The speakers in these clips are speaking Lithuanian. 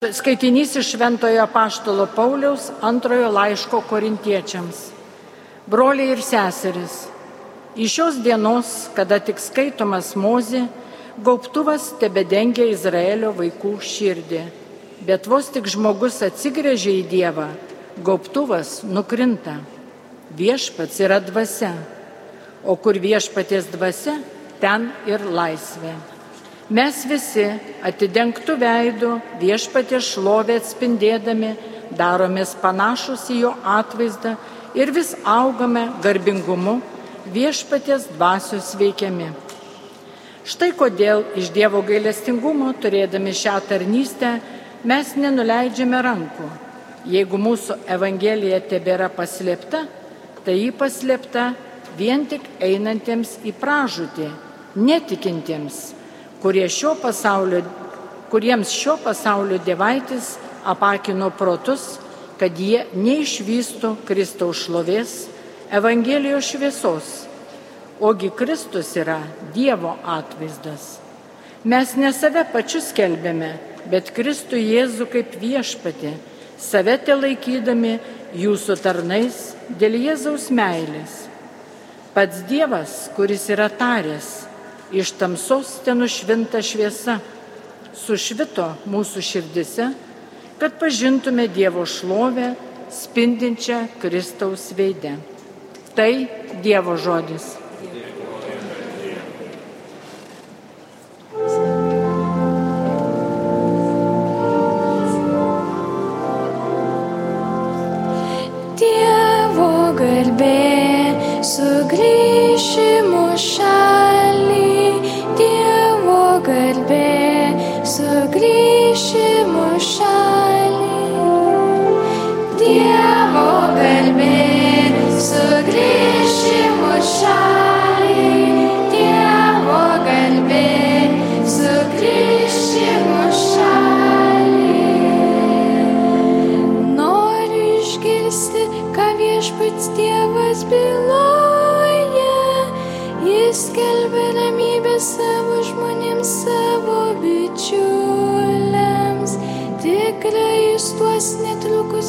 Skaitinys iš Šventojo Paštalo Pauliaus antrojo laiško korintiečiams. Broliai ir seseris, iš šios dienos, kada tik skaitomas mozė, gaubtuvas tebe dengia Izraelio vaikų širdį. Bet vos tik žmogus atsigrėžia į Dievą, gaubtuvas nukrinta. Viešpats yra dvasia, o kur viešpaties dvasia, ten ir laisvė. Mes visi atidengtų veidų viešpatė šlovė atspindėdami daromės panašus į jo atvaizdą ir vis augame garbingumu viešpatės dvasios veikiami. Štai kodėl iš Dievo gailestingumo, turėdami šią tarnystę, mes nenuleidžiame rankų. Jeigu mūsų Evangelija tebėra paslėpta, tai ji paslėpta vien tik einantiems į pražūtį, netikintiems kurie šio pasaulio, kuriems šio pasaulio dievaitis apakino protus, kad jie neišvystų Kristaus šlovės, Evangelijos šviesos, ogi Kristus yra Dievo atvaizdas. Mes ne save pačius kelbėme, bet Kristų Jėzų kaip viešpatį, save te laikydami jūsų tarnais dėl Jėzaus meilės. Pats Dievas, kuris yra taręs, iš tamsos ten nušvinta šviesa, sušvito mūsų širdise, kad pažintume Dievo šlovę spindinčią Kristaus veidę. Tai Dievo žodis.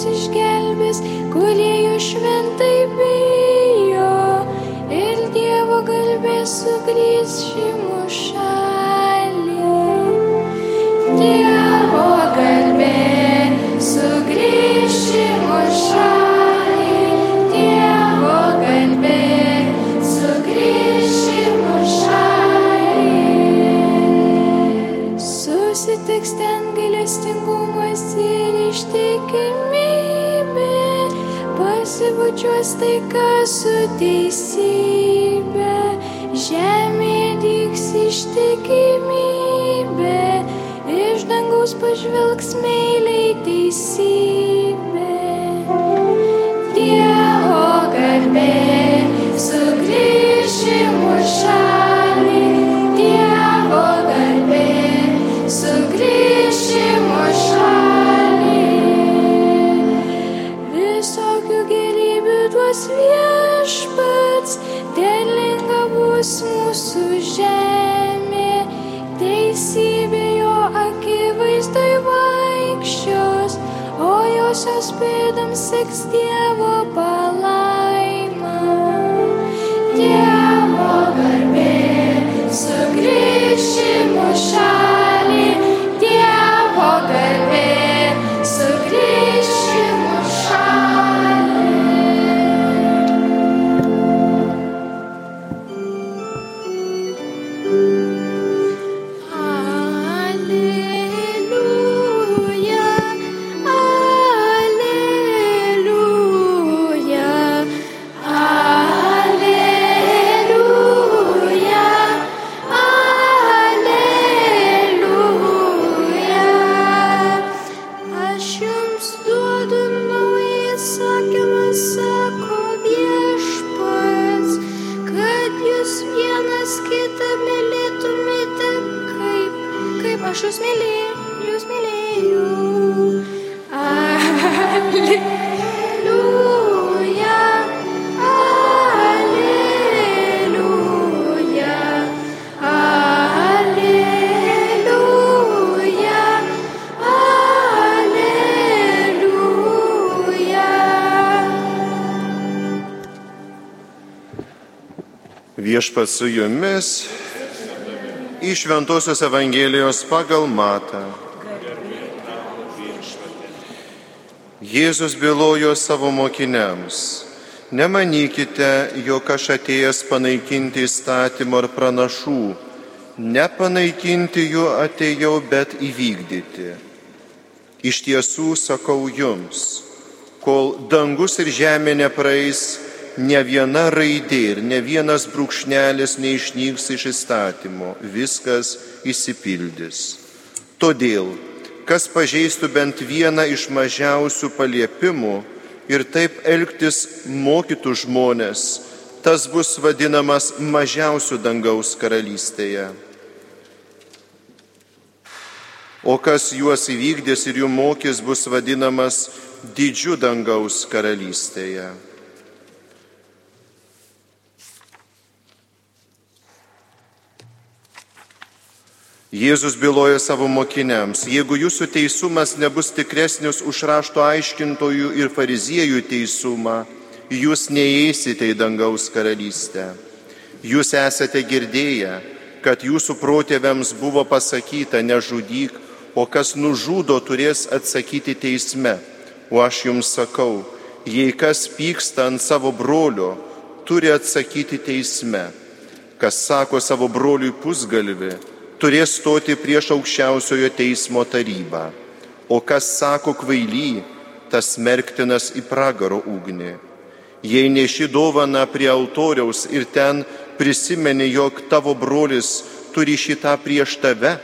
Sich gerne. Pasibučiuos taika su teisybė. Žemė dyks ištikimybė. Iš dangaus pažvelgs meiliai aš jūs mylėjau, jūs mylėjau. Aleluja, aleluja, aleluja, aleluja. Viešpas su jumis iš Ventosios Evangelijos pagal Matą. Jėzus bylojo savo mokiniams, nemanykite, jog aš atėjęs panaikinti įstatymą ar pranašų, nepanaikinti jų atėjau, bet įvykdyti. Iš tiesų sakau jums, kol dangus ir žemė nepraeis, ne viena raidė ir ne vienas brūkšnelis neišnyks iš įstatymo, viskas įsipildys. Todėl, kas pažeistų bent vieną iš mažiausių paliepimų ir taip elgtis mokytų žmonės, tas bus vadinamas mažiausių dangaus karalystėje. O kas juos įvykdys ir jų mokys, bus vadinamas didžiu dangaus karalystėje. Jėzus byloja savo mokiniams, jeigu jūsų teisumas nebus tikresnis už rašto aiškintojų ir fariziejų teisumą, jūs neįeisite į dangaus karalystę. Jūs esate girdėję, kad jūsų protėviams buvo pasakyta nežudyk, o kas nužudo turės atsakyti teisme. O aš jums sakau, jei kas pyksta ant savo brolio, turi atsakyti teisme. Kas sako savo broliui pusgalvi, turės stoti prieš aukščiausiojo teismo tarybą, o kas sako kvaily, tas merktinas į pragaro ugnį. Jei neši dovana prie altoriaus ir ten prisimeni, jog tavo brolis turi šitą prieš tave,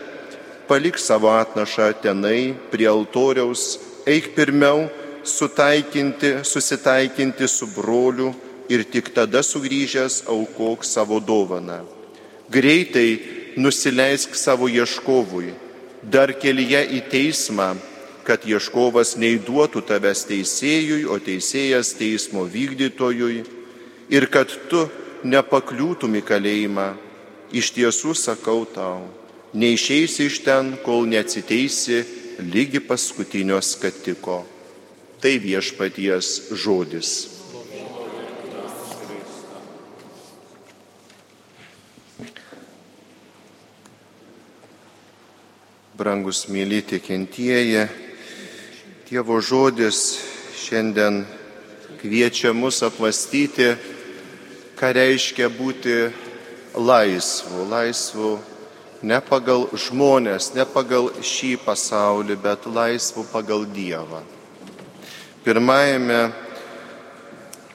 palik savo atnašą tenai prie altoriaus, eik pirmiau sutaikinti, susitaikinti su broliu ir tik tada sugrįžęs aukok savo dovaną. Greitai nusileisk savo ieškovui, dar kelyje į teismą, kad ieškovas neįduotų tavęs teisėjui, o teisėjas teismo vykdytojui ir kad tu nepakliūtum į kalėjimą. Iš tiesų sakau tau, neišeisi iš ten, kol neatsiteisi lygi paskutinio skatiko. Tai viešpaties žodis. Brangus mėly tikintieji, Dievo žodis šiandien kviečia mus apmastyti, ką reiškia būti laisvu, laisvu ne pagal žmonės, ne pagal šį pasaulį, bet laisvu pagal Dievą. Pirmajame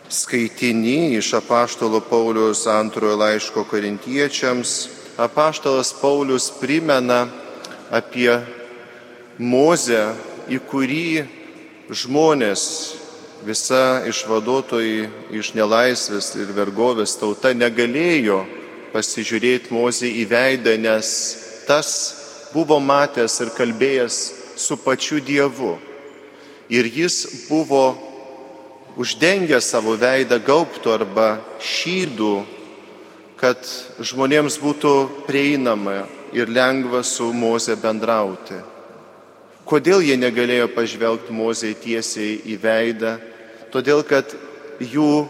skaitinį iš apaštalo Paulius antrojo laiško korintiečiams, apaštalas Paulius primena, apie Mozę, į kurį žmonės, visa išvaduotojai iš nelaisvės ir vergovės tauta negalėjo pasižiūrėti Mozį į veidą, nes tas buvo matęs ir kalbėjęs su pačiu Dievu. Ir jis buvo uždengęs savo veidą gaubtų arba šydų, kad žmonėms būtų prieinama ir lengva su Moze bendrauti. Kodėl jie negalėjo pažvelgti Mozei tiesiai į veidą? Todėl, kad jų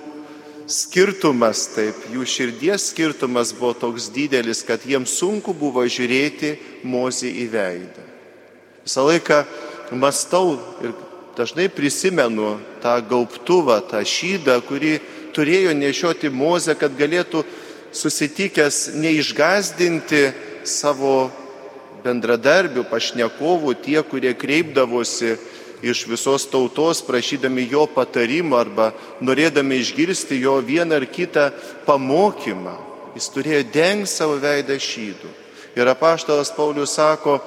skirtumas, taip, jų širdies skirtumas buvo toks didelis, kad jiems sunku buvo žiūrėti Mozei į veidą. Visą laiką mastau ir dažnai prisimenu tą gaubtuvą, tą šydą, kurį turėjo nešioti Mozę, kad galėtų susitikęs neišgazdinti savo bendradarbių, pašnekovų, tie, kurie kreipdavosi iš visos tautos prašydami jo patarimo arba norėdami išgirsti jo vieną ar kitą pamokymą. Jis turėjo dengti savo veidą šydų. Ir apaštalas Paulius sako,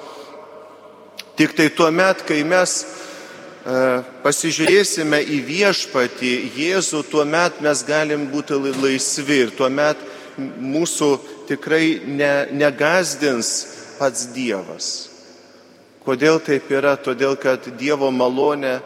tik tai tuo met, kai mes e, pasižiūrėsime į viešpatį Jėzų, tuo met mes galim būti laisvi ir tuo met mūsų tikrai ne, negazdins pats Dievas. Kodėl taip yra? Todėl, kad Dievo malonė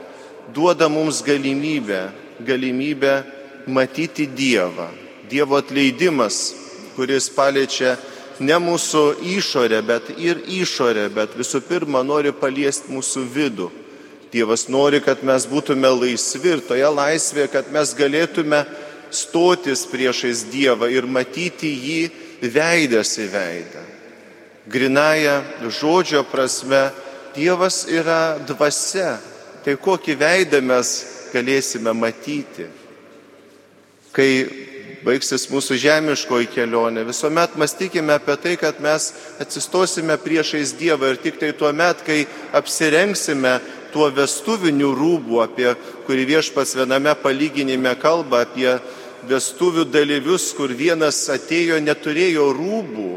duoda mums galimybę, galimybę matyti Dievą. Dievo atleidimas, kuris paliečia ne mūsų išorę, bet ir išorę, bet visų pirma nori paliesti mūsų vidų. Dievas nori, kad mes būtume laisvi ir toje laisvėje, kad mes galėtume stotis priešais Dievą ir matyti jį veidas į veidą. Grinaja žodžio prasme, Dievas yra dvasia. Tai kokį veidą mes galėsime matyti, kai baigsis mūsų žemiškoji kelionė. Visuomet mąstykime apie tai, kad mes atsistosime priešais Dievą ir tik tai tuo met, kai apsirengsime tuo vestuviniu rūbu, apie kurį viešpas viename palyginime kalba, apie vestuvių dalyvius, kur vienas atėjo, neturėjo rūbų,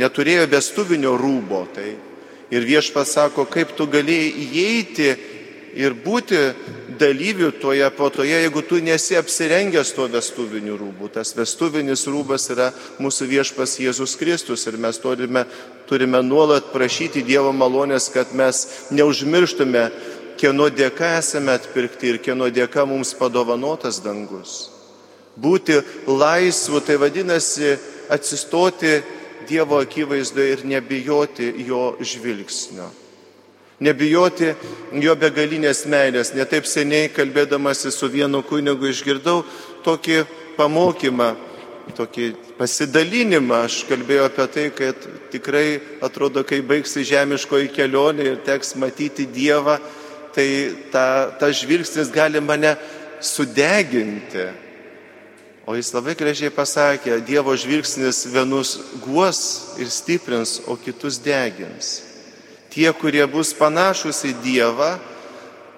neturėjo vestuvinio rūbo. Tai ir viešpas sako, kaip tu galėjai įeiti ir būti dalyvių toje puotoje, jeigu tu nesi apsirengęs tuo vestuviniu rūbu. Tas vestuvinis rūbas yra mūsų viešpas Jėzus Kristus ir mes turime, turime nuolat prašyti Dievo malonės, kad mes neužmirštume, kieno dėka esame atpirkti ir kieno dėka mums padovanotas dangus. Būti laisvu tai vadinasi atsistoti Dievo akivaizdoje ir nebijoti jo žvilgsnio nebijoti jo begalinės meilės. Netaip seniai kalbėdamasi su vienu kunigu išgirdau tokį pamokymą, tokį pasidalinimą. Aš kalbėjau apie tai, kad tikrai atrodo, kai baigsi žemiškoji kelionė ir teks matyti Dievą, tai ta, ta žvilgsnis gali mane sudeginti. O jis labai gražiai pasakė, Dievo žvilgsnis vienus guos ir stiprins, o kitus degins tie, kurie bus panašus į Dievą,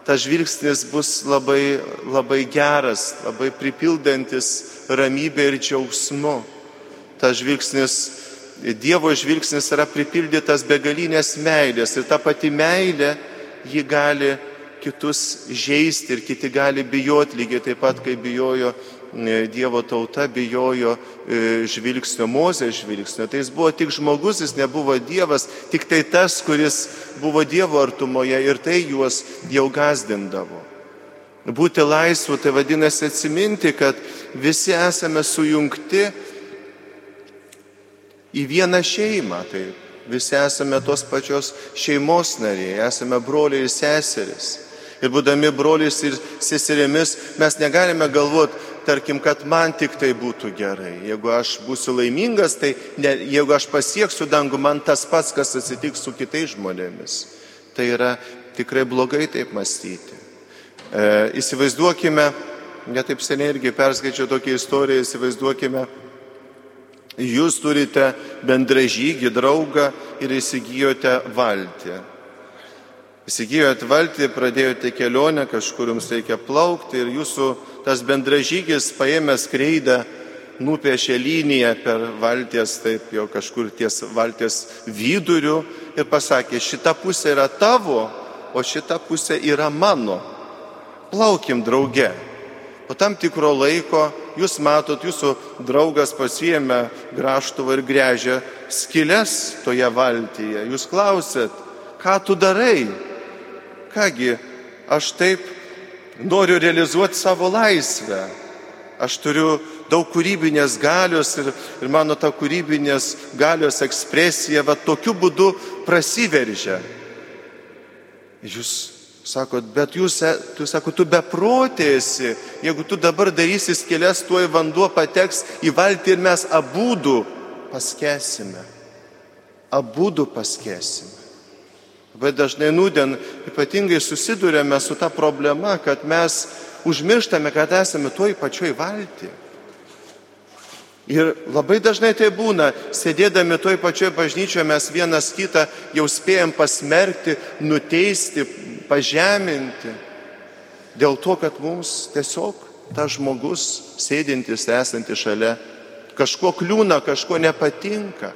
tas žvilgsnis bus labai, labai geras, labai pripildantis ramybę ir džiaugsmu. Tas žvilgsnis, Dievo žvilgsnis yra pripildytas begalinės meilės ir ta pati meilė ji gali kitus žaisti ir kiti gali bijoti lygiai taip pat, kaip bijojo Dievo tauta bijojo e, žvilgsnio, Mozės žvilgsnio. Tai jis buvo tik žmogus, jis nebuvo Dievas, tik tai tas, kuris buvo Dievo artumoje ir tai juos jau gazdindavo. Būti laisvu tai vadinasi atsiminti, kad visi esame sujungti į vieną šeimą. Tai visi esame tos pačios šeimos nariai, esame broliai ir seseris. Ir būdami broliais ir seserimis mes negalime galvoti, tarkim, kad man tik tai būtų gerai. Jeigu aš būsiu laimingas, tai ne, jeigu aš pasieksiu dangų, man tas pats, kas atsitiks su kitais žmonėmis. Tai yra tikrai blogai taip mąstyti. E, įsivaizduokime, netaip seniai irgi perskaičiau tokią istoriją, įsivaizduokime, jūs turite bendražygį, draugą ir įsigijote valtį. Įsigijote valtį, pradėjote kelionę, kažkur jums reikia plaukti ir jūsų tas bendražygis paėmęs kreidą nupiešė liniją per valties, taip jau kažkur ties valties viduriu ir pasakė, šita pusė yra tavo, o šita pusė yra mano. Plaukim drauge. Po tam tikro laiko jūs matot, jūsų draugas pasiemė graštuvą ir grežė skilės toje valtyje. Jūs klausėt, ką tu darai? Kągi, aš taip noriu realizuoti savo laisvę. Aš turiu daug kūrybinės galios ir, ir mano ta kūrybinės galios ekspresija va tokiu būdu prasiveržia. Jūs sakot, bet jūs, tu sakot, tu beprotėsi, jeigu tu dabar darysi skėlės, tuoj vanduo pateks į valtį ir mes abudu paskesime. Abudu paskesime. Labai dažnai nūdien ypatingai susidurėme su ta problema, kad mes užmirštame, kad esame toj pačioj valti. Ir labai dažnai tai būna, sėdėdami toj pačioj bažnyčioje mes vienas kitą jau spėjom pasmerkti, nuteisti, pažeminti. Dėl to, kad mums tiesiog tas žmogus, sėdintis, esantis šalia, kažko kliūna, kažko nepatinka.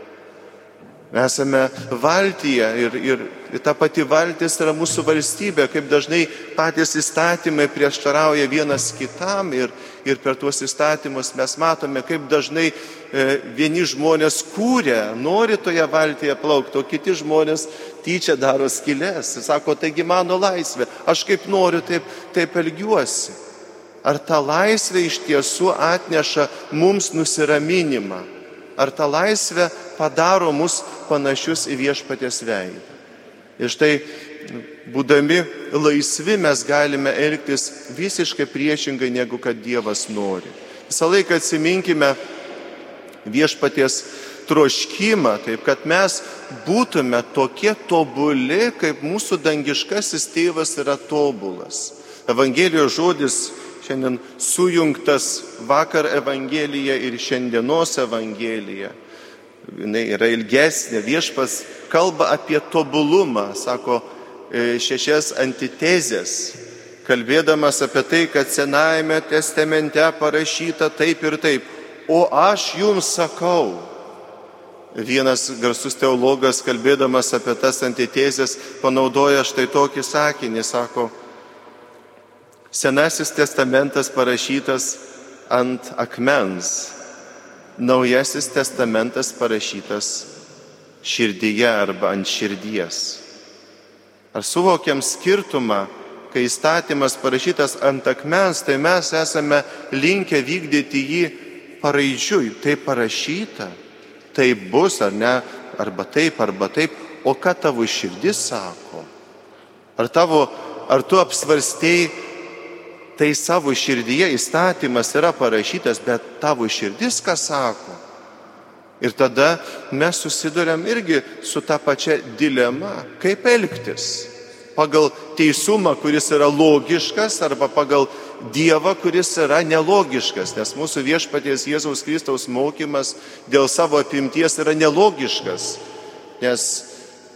Esame valtyje ir, ir ta pati valtis yra mūsų valstybė, kaip dažnai patys įstatymai prieštarauja vienas kitam ir, ir per tuos įstatymus mes matome, kaip dažnai e, vieni žmonės kūrė, nori toje valtyje plaukti, o kiti žmonės tyčia daro skilės. Sako, taigi mano laisvė, aš kaip noriu, taip, taip elgiuosi. Ar ta laisvė iš tiesų atneša mums nusiraminimą? Ar ta laisvė padaro mus panašius į viešpatės veidą. Ir štai, būdami laisvi, mes galime elgtis visiškai priešingai, negu kad Dievas nori. Visą laiką atsiminkime viešpaties troškimą, taip kad mes būtume tokie tobuli, kaip mūsų dangiškasis tėvas yra tobulas. Evangelijos žodis šiandien sujungtas vakar Evangelija ir šiandienos Evangelija. Jis yra ilgesnė, viešpas kalba apie tobulumą, sako e, šešias antitezės, kalbėdamas apie tai, kad Senajame testamente parašyta taip ir taip. O aš jums sakau, vienas garsus teologas, kalbėdamas apie tas antitezės, panaudoja štai tokį sakinį, sako, Senasis testamentas parašytas ant akmens, Naujasis testamentas parašytas širdyje arba ant širdies. Ar suvokiam skirtumą kai įstatymas parašytas ant akmens, tai mes esame linkę vykdyti jį paraidžiui. Tai parašyta, tai bus ar ne, arba taip, arba taip. O ką tavo širdis sako? Ar, tavo, ar tu apsvarstėjai, tai savo širdyje įstatymas yra parašytas, bet tavo širdis ką sako? Ir tada mes susidurėm irgi su ta pačia dilema, kaip elgtis pagal teisumą, kuris yra logiškas, arba pagal Dievą, kuris yra nelogiškas, nes mūsų viešpaties Jėzaus Kristaus mokymas dėl savo apimties yra nelogiškas, nes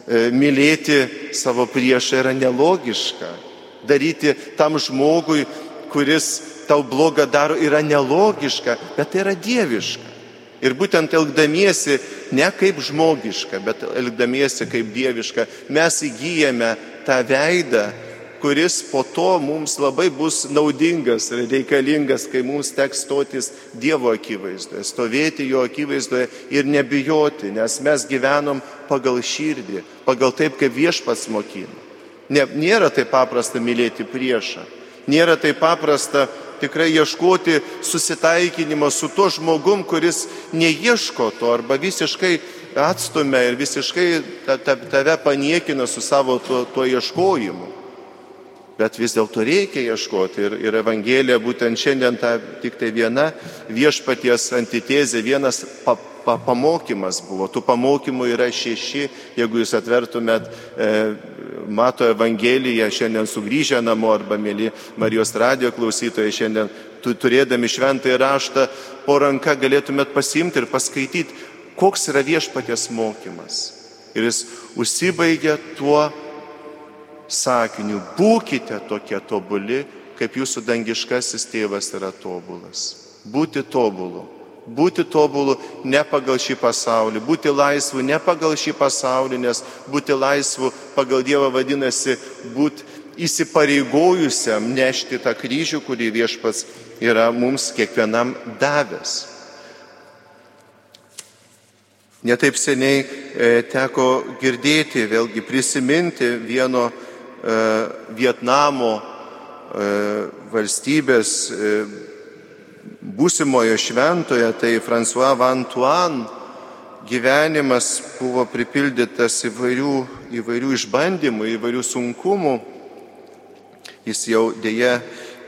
e, mylėti savo priešą yra nelogiška, daryti tam žmogui, kuris tau blogą daro, yra nelogiška, bet tai yra dieviška. Ir būtent elgdamiesi ne kaip žmogiška, bet elgdamiesi kaip dieviška, mes įgyjame tą veidą, kuris po to mums labai bus naudingas ir reikalingas, kai mums teks stotis Dievo akivaizdoje, stovėti Jo akivaizdoje ir nebijoti, nes mes gyvenom pagal širdį, pagal taip, kaip viešpats mokina. Ne, nėra taip paprasta mylėti priešą, nėra taip paprasta tikrai ieškoti susitaikinimo su tuo žmogum, kuris neieško to arba visiškai atstumia ir visiškai tave paniekina su savo tuo, tuo ieškojimu. Bet vis dėlto reikia ieškoti ir, ir Evangelija būtent šiandien ta tik tai viena viešpaties antitezė, vienas pa, pa, pamokymas buvo. Tų pamokymų yra šeši, jeigu jūs atvertumėt e, Mato Evangeliją šiandien sugrįžę namo arba mėly Marijos radio klausytojai šiandien turėdami šventąjį raštą po ranka galėtumėt pasimti ir paskaityti, koks yra viešpatės mokymas. Ir jis užsibaigia tuo sakiniu, būkite tokie tobuli, kaip jūsų dangiškasis tėvas yra tobulas. Būti tobulu. Būti tobulu ne pagal šį pasaulį, būti laisvu ne pagal šį pasaulį, nes būti laisvu pagal Dievą vadinasi būti įsipareigojusiam nešti tą kryžių, kurį viešpats yra mums kiekvienam davęs. Netaip seniai e, teko girdėti, vėlgi prisiminti vieno e, Vietnamo e, valstybės būsimojo šventoje, tai François Van Tuan gyvenimas buvo pripildytas įvairių, įvairių išbandymų, įvairių sunkumų. Jis jau dėja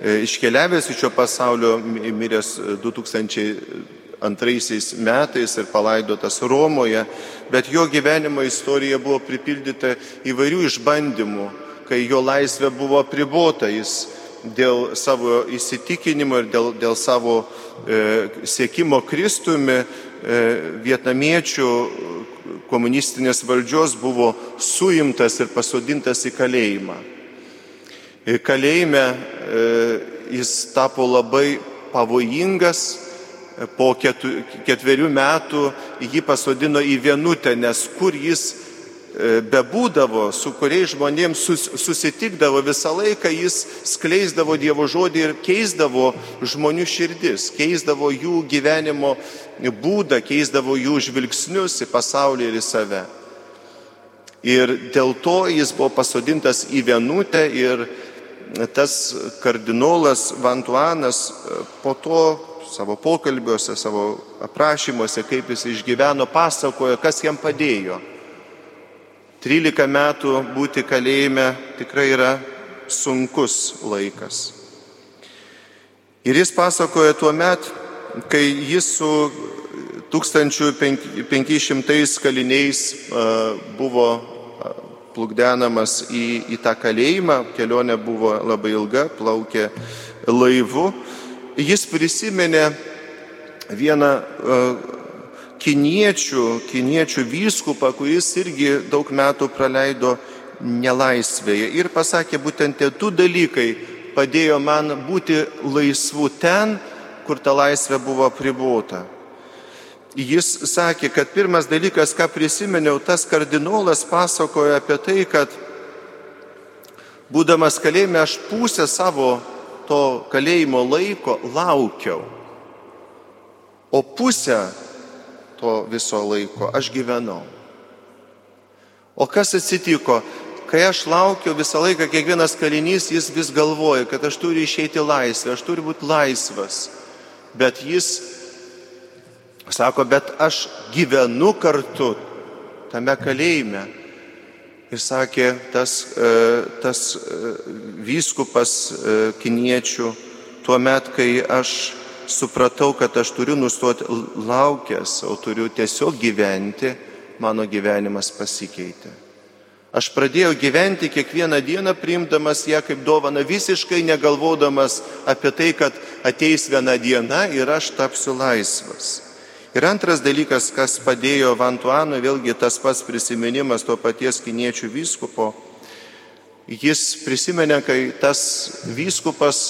iškeliavęs iš šio pasaulio, miręs 2000 antraisiais metais ir palaidotas Romoje, bet jo gyvenimo istorija buvo pripildyta įvairių išbandymų, kai jo laisvė buvo apribota, jis dėl savo įsitikinimo ir dėl, dėl savo e, siekimo Kristumi e, vietnamiečių komunistinės valdžios buvo suimtas ir pasodintas į kalėjimą. Ir kalėjime e, jis tapo labai pavojingas, po ketverių metų jį pasodino į vienutę, nes kur jis e, bebūdavo, su kuriais žmonėms sus, susitikdavo visą laiką, jis skleisdavo Dievo žodį ir keisdavo žmonių širdis, keisdavo jų gyvenimo būdą, keisdavo jų žvilgsnius į pasaulį ir į save. Ir dėl to jis buvo pasodintas į vienutę ir tas kardinolas Vantuanas e, po to savo pokalbiuose, savo aprašymuose, kaip jis išgyveno, pasakojo, kas jam padėjo. 13 metų būti kalėjime tikrai yra sunkus laikas. Ir jis pasakoja tuo met, kai jis su 1500 kaliniais buvo plukdenamas į, į tą kalėjimą, kelionė buvo labai ilga, plaukė laivu, jis prisiminė vieną kiniečių, kiniečių vyskupą, kuris irgi daug metų praleido nelaisvėje ir pasakė, būtent tie du dalykai padėjo man būti laisvu ten, kur ta laisvė buvo pribota. Jis sakė, kad pirmas dalykas, ką prisiminiau, tas kardinolas pasakojo apie tai, kad būdamas kalėjime aš pusę savo to kalėjimo laiko laukiau, o pusę to viso laiko aš gyvenau. O kas atsitiko? Kai aš laukiu visą laiką, kiekvienas kalinys, jis vis galvoja, kad aš turiu išeiti laisvę, aš turiu būti laisvas. Bet jis sako, bet aš gyvenu kartu tame kalėjime. Ir sakė tas, e, tas e, vyskupas e, kiniečių, tuo met, kai aš supratau, kad aš turiu nustoti laukęs, o turiu tiesiog gyventi, mano gyvenimas pasikeitė. Aš pradėjau gyventi kiekvieną dieną, priimdamas ją kaip dovana, visiškai negalvodamas apie tai, kad ateis viena diena ir aš tapsiu laisvas. Ir antras dalykas, kas padėjo Vantuanui, vėlgi tas pats prisiminimas to paties kiniečių vyskupo, jis prisimenė, kai tas vyskupas,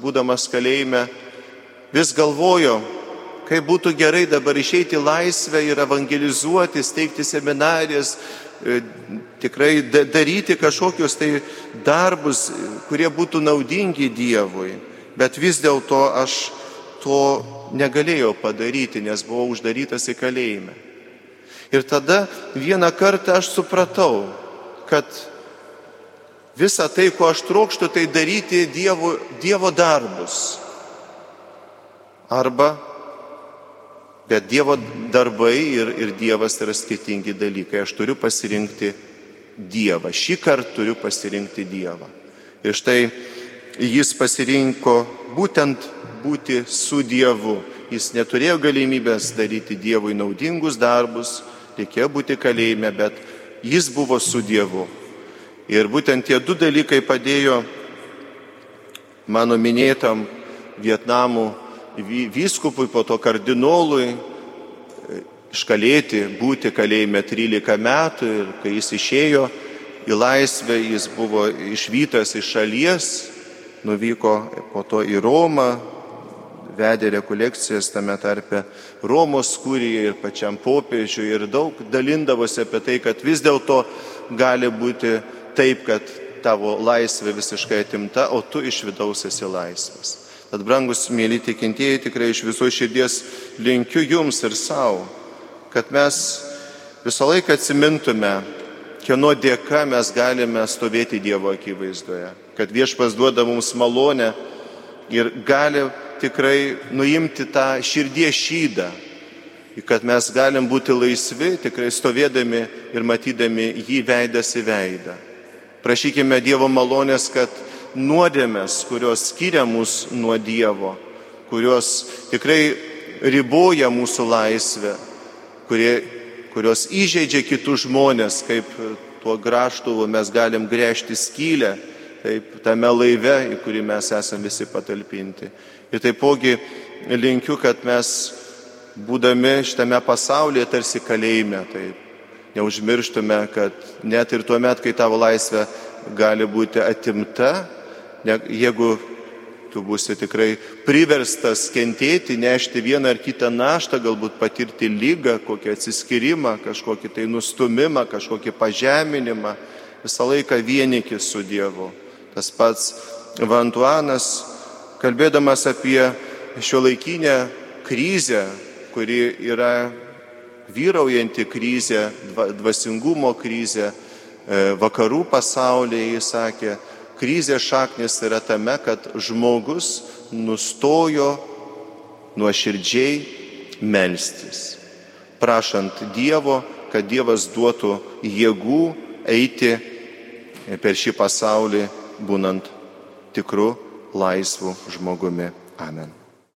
būdamas kalėjime, vis galvojo, kaip būtų gerai dabar išeiti laisvę ir evangelizuoti, steigti seminarijas, e, tikrai daryti kažkokius tai darbus, kurie būtų naudingi Dievui. Bet vis dėlto aš to negalėjau padaryti, nes buvau uždarytas į kalėjimą. Ir tada vieną kartą aš supratau, kad visa tai, ko aš trokštų, tai daryti Dievo, dievo darbus. Arba, bet Dievo darbai ir, ir Dievas yra skirtingi dalykai. Aš turiu pasirinkti Dievą. Šį kartą turiu pasirinkti Dievą. Ir štai jis pasirinko būtent būti su Dievu. Jis neturėjo galimybės daryti Dievui naudingus darbus, reikėjo būti kalėjime, bet jis buvo su Dievu. Ir būtent tie du dalykai padėjo mano minėtam Vietnamų vyskupui, po to kardinolui e, iškalėti, būti kalėjime 13 metų ir kai jis išėjo į laisvę, jis buvo išvytas iš šalies, nuvyko po to į Romą, vedė rekolekcijas tame tarpe Romos kūryje ir pačiam popiežiui ir daug dalindavosi apie tai, kad vis dėlto gali būti taip, kad tavo laisvė visiškai atimta, o tu iš vidaus esi laisvas. Tad brangus mėly tikintieji, tikrai iš viso širdies linkiu jums ir savo, kad mes visą laiką atsimintume, kieno dėka mes galime stovėti Dievo akivaizdoje, kad viešpas duoda mums malonę ir gali tikrai nuimti tą širdies šydą, kad mes galim būti laisvi, tikrai stovėdami ir matydami jį veidas į veidą. Prašykime Dievo malonės, kad nuodėmės, kurios skiria mus nuo Dievo, kurios tikrai riboja mūsų laisvę, kurie, kurios įžeidžia kitus žmonės, kaip tuo graštuvu mes galim grėžti skylę, taip tame laive, į kurį mes esame visi patalpinti. Ir taipogi linkiu, kad mes, būdami šitame pasaulyje, tarsi kalėjime, taip, neužmirštume, kad net ir tuo met, kai tavo laisvė gali būti atimta, jeigu tu būsi tikrai priverstas kentėti, nešti vieną ar kitą naštą, galbūt patirti lygą, kokį atsiskyrimą, kažkokį tai nustumimą, kažkokį pažeminimą, visą laiką vienikis su Dievu. Tas pats Vantuanas, kalbėdamas apie šio laikinę krizę, kuri yra vyraujanti krizė, dvasingumo krizė e, vakarų pasaulyje, jis sakė, Krizės šaknis yra tame, kad žmogus nustojo nuoširdžiai melstis, prašant Dievo, kad Dievas duotų jėgų eiti per šį pasaulį, būnant tikru laisvu žmogumi. Amen.